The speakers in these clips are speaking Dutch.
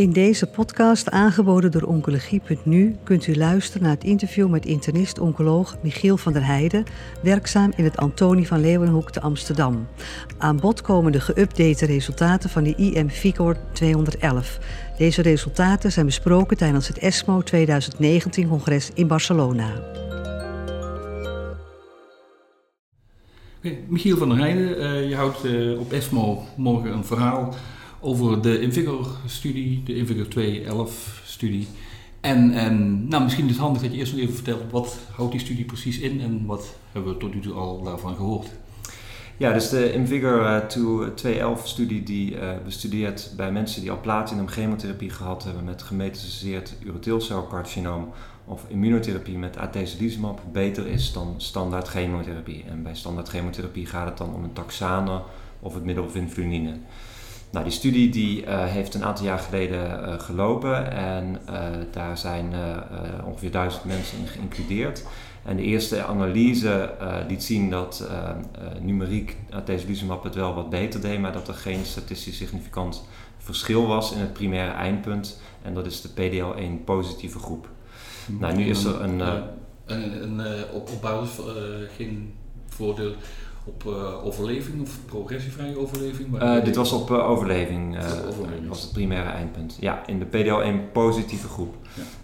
In deze podcast, aangeboden door Oncologie.nu, kunt u luisteren naar het interview met internist-oncoloog Michiel van der Heijden, werkzaam in het Antonie van Leeuwenhoek te Amsterdam. Aan bod komen de geüpdate resultaten van de IM Vigor 211. Deze resultaten zijn besproken tijdens het ESMO 2019-congres in Barcelona. Michiel van der Heijden, uh, je houdt uh, op ESMO morgen een verhaal over de Invigor-studie, de Invigor 211-studie. En, nou, misschien is het handig dat je eerst nog even vertelt wat houdt die studie precies in en wat hebben we tot nu toe al daarvan gehoord. Ja, dus de Invigor 211-studie die uh, bestudeert bij mensen die al platinum chemotherapie gehad hebben met gemetastaseerd urotheelcelcarcinoom of immunotherapie met atezolizumab beter is dan standaard chemotherapie. En bij standaard chemotherapie gaat het dan om een taxane of het middel vinfluline. Nou, die studie die, uh, heeft een aantal jaar geleden uh, gelopen en uh, daar zijn ongeveer duizend mensen in geïncludeerd. En de eerste analyse liet zien dat numeriek atezolizumab het wel wat beter deed, maar dat er geen statistisch significant verschil was in het primaire eindpunt. En dat is de PDL1 positieve groep. Nou, nu is er een... een, een basis geen voordeel op uh, overleving of progressievrije overleving? Uh, dit was op uh, overleving, overleving, was het primaire eindpunt. Ja, in de PDL1 positieve groep.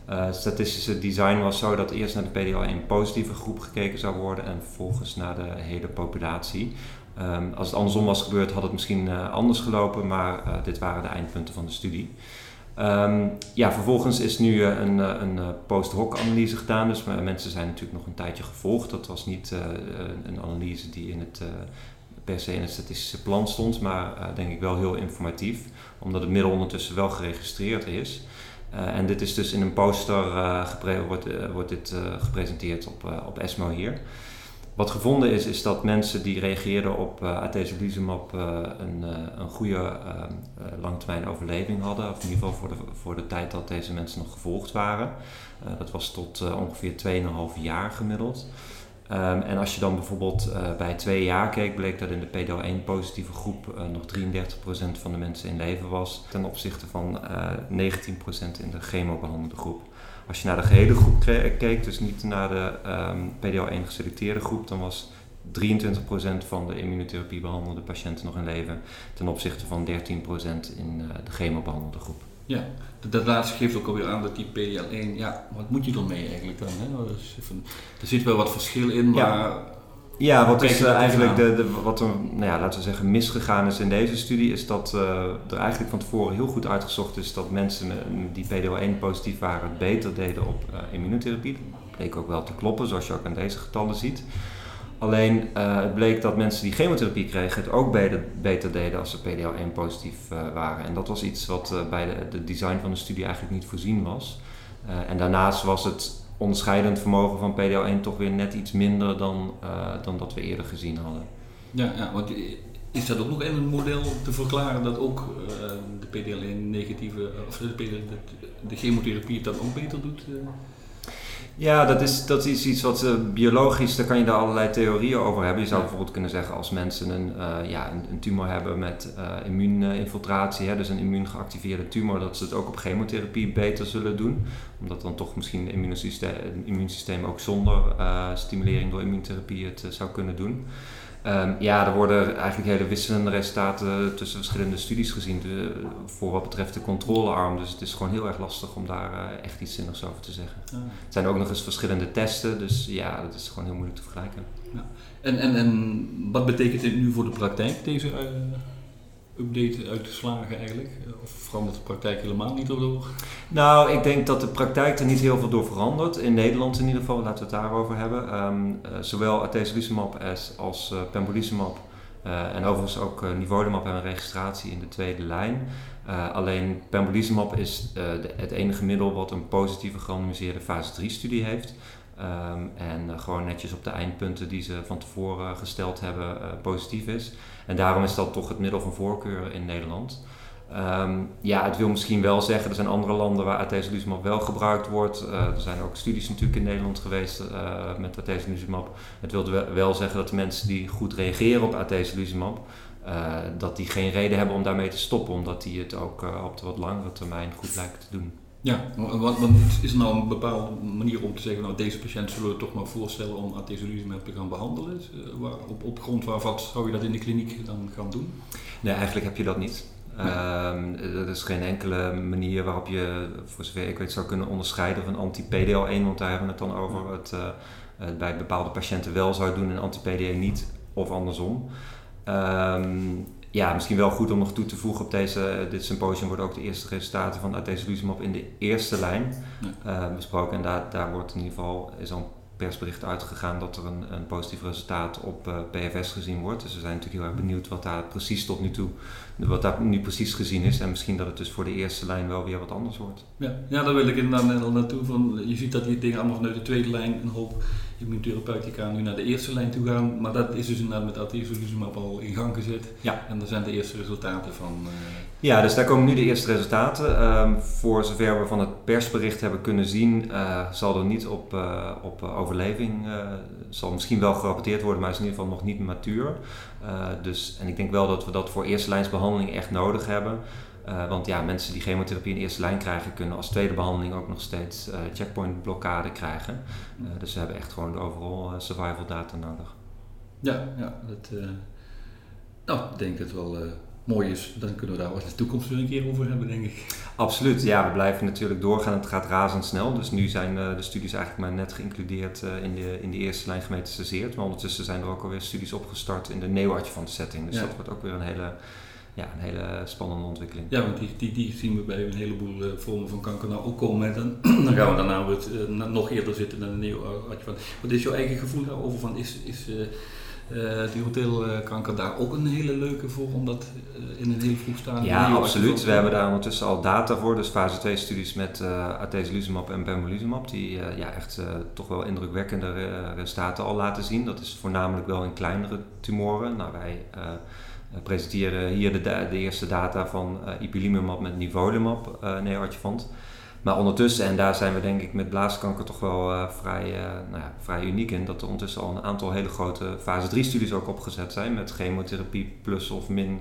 Ja. statistische design was zo dat eerst naar de PDL1 positieve groep gekeken zou worden en vervolgens naar de hele populatie. Um, als het andersom was gebeurd had het misschien anders gelopen, maar dit waren de eindpunten van de studie. Um, ja, vervolgens is nu uh, een, uh, een uh, post-hoc analyse gedaan. Dus mensen zijn natuurlijk nog een tijdje gevolgd. Dat was niet een analyse die in het, per se in het statistische plan stond, maar denk ik wel heel informatief, omdat het middel ondertussen wel geregistreerd is. en dit is dus in een poster wordt, wordt dit gepresenteerd op, op ESMO hier. Wat gevonden is, is dat mensen die reageerden op uh, atezolizumab uh, een, uh, een goede langtermijn overleving hadden. Of in ieder geval voor de, voor de tijd dat deze mensen nog gevolgd waren. dat was tot ongeveer 2,5 jaar gemiddeld. Um, en als je dan bijvoorbeeld bij twee jaar keek, bleek dat in de PDL1 positieve groep nog 33% van de mensen in leven was. Ten opzichte van 19% in de chemobehandelde groep. Als je naar de gehele groep keek, dus niet naar de um, ehm, PDL1 geselecteerde groep, dan was 23% van de immunotherapie behandelde patiënten nog in leven, ten opzichte van 13% in uh, de chemobehandelde groep. Ja, dat, laatste geeft ook alweer aan dat die PDL1, ja, wat moet je ermee eigenlijk dan? Hè? Dus, er zit wel wat verschil in, maar ja. Ja, wat is uh, eigenlijk de, de, wat er, nou ja, laten we zeggen, misgegaan is in deze studie, is dat uh, er eigenlijk van tevoren heel goed uitgezocht is dat mensen die PDL1 positief waren het beter deden op uh, immunotherapie. Dat bleek ook wel te kloppen, zoals je ook aan deze getallen ziet. Alleen het bleek dat mensen die chemotherapie kregen het ook beter, beter deden als ze PDL1 positief waren. En dat was iets wat bij de, de, design van de studie eigenlijk niet voorzien was. en daarnaast was het onderscheidend vermogen van PDL1 toch weer net iets minder dan, uh, dan dat we eerder gezien hadden. Ja, ja, want is dat ook nog een model te verklaren dat ook uh, de PDL1 negatieve, of de, de, de, chemotherapie dan ook beter doet? Uh? Ja, dat is, dat is iets wat uh, biologisch, daar kan je daar allerlei theorieën over hebben. Je zou bijvoorbeeld kunnen zeggen als mensen een, uh, ja, een, een, tumor hebben met uh, immuuninfiltratie, hè, dus een immuungeactiveerde tumor, dat ze het ook op chemotherapie beter zullen doen. Omdat dan toch misschien het immuunsysteem, het immuunsysteem ook zonder stimulering door immuuntherapie het zou kunnen doen. Um, ja, er worden eigenlijk hele wisselende resultaten tussen verschillende studies gezien de, voor wat betreft de controlearm. Dus het is gewoon heel erg lastig om daar uh, echt iets zinnigs over te zeggen. Het zijn ook nog eens verschillende testen, dus ja, dat is gewoon heel moeilijk te vergelijken. Ja. En, en, en wat betekent dit nu voor de praktijk, deze uh, update uitgeslagen eigenlijk? Of verandert de praktijk helemaal niet door? Nou, ik denk dat de praktijk er niet heel veel door verandert. In Nederland in ieder geval, laten we het daarover hebben. Um, uh, zowel atezolizumab als, als uh, pembrolizumab en overigens ook uh, nivolumab hebben een registratie in de tweede lijn. Alleen pembrolizumab is de, het enige middel wat een positieve gerandomiseerde fase 3 studie heeft. Um, en gewoon netjes op de eindpunten die ze van tevoren gesteld hebben positief is. En daarom is dat toch het middel van voorkeur in Nederland. Um, ja, het wil misschien wel zeggen, er zijn andere landen waar atezolizumab wel gebruikt wordt. Er zijn ook studies natuurlijk in Nederland geweest uh, met atezolizumab. Het wil wel zeggen dat de mensen die goed reageren op atezolizumab, dat die geen reden hebben om daarmee te stoppen, omdat die het ook op de wat langere termijn goed lijken te doen. Ja, want, is er nou een bepaalde manier om te zeggen, nou deze patiënt zullen we toch maar voorstellen om atezolizumab te gaan behandelen? Waar, op, op grond waarvan zou je dat in de kliniek dan gaan doen? Nee, eigenlijk heb je dat niet. Um, er is geen enkele manier waarop je, voor zover ik weet, zou kunnen onderscheiden van anti-PDL1, want daar hebben we het dan over. Het, uh, bij bepaalde patiënten wel zou doen en anti-PDA niet, of andersom. Um, ja, misschien wel goed om nog toe te voegen op deze, dit symposium worden ook de eerste resultaten van atezolizumab in de eerste lijn uh, besproken. En daar, daar wordt in ieder geval, is al persbericht uitgegaan dat er een, een positief resultaat op uh, eh, PFS gezien wordt. Dus we zijn natuurlijk heel erg benieuwd wat daar precies tot nu toe, wat daar nu precies gezien is. En misschien dat het dus voor de eerste lijn wel weer wat anders wordt. Ja, ja daar wil ik inderdaad al naartoe. Van, je ziet dat die dingen allemaal vanuit de tweede lijn een hoop immunotherapeutica nu naar de eerste lijn toe gaan. Maar dat is dus inderdaad met atezolizumab al in gang gezet. Ja. En daar zijn de eerste resultaten van. Uh... Ja, dus daar komen nu de eerste resultaten. Um, voor zover we van het persbericht hebben kunnen zien, uh, zal er niet op, op overleving, zal misschien wel gerapporteerd worden, maar is in ieder geval nog niet matuur. dus, en ik denk wel dat we dat voor eerste lijnsbehandeling echt nodig hebben. Uh, want ja, mensen die chemotherapie in eerste lijn krijgen, kunnen als tweede behandeling ook nog steeds uh, checkpoint blokkade krijgen. Uh, dus ze hebben echt gewoon de overall survival data nodig. Ja, ja dat, nou, ik denk dat wel mooi is. Dan kunnen we daar in de toekomst weer een keer over hebben, denk ik. Absoluut, ja, we blijven natuurlijk doorgaan. Het gaat razendsnel. Dus nu zijn de studies eigenlijk maar net geïncludeerd in, de, in de eerste lijn gemetastaseerd. Maar ondertussen zijn er ook alweer studies opgestart in de neoadjuvant setting. Dus dat wordt ook weer een hele ja, een hele spannende ontwikkeling. Ja, want die, die, die zien we bij een heleboel uh, vormen van kanker nou ook komen. Dan, dan gaan we daarna weer, uh, nog eerder zitten dan een nieuw van. Wat is jouw eigen gevoel daarover? Van, is is uh, die hotelkanker daar ook een hele leuke voor, om dat in een heel vroeg stadium Ja, absoluut. We hebben daar ondertussen al data voor. Dus fase 2 studies met uh, atezolizumab en pembrolizumab, die ja, echt toch wel indrukwekkende resultaten al laten zien. Dat is voornamelijk wel in kleinere tumoren. Nou, wij presenteren hier de, de, eerste data van uh, ipilimumab met nivolumab uh, neoadjuvant. Maar ondertussen, en daar zijn we denk ik met blaaskanker toch wel uh, vrij, uh, nou ja, vrij uniek in, dat er ondertussen al een aantal hele grote fase 3 studies ook opgezet zijn met chemotherapie plus of min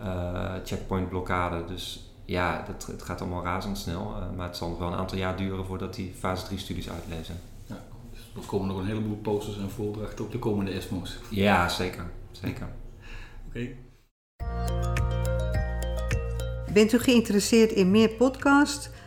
uh, checkpoint blokkade. Dus ja, dat, het gaat allemaal razendsnel, maar het zal nog wel een aantal jaar duren voordat die fase 3 studies uitlezen. Ja, dus er komen nog een heleboel posters en voordrachten op de komende ESMO's. Ja, zeker. zeker. Oké. Bent u geïnteresseerd in meer podcasts?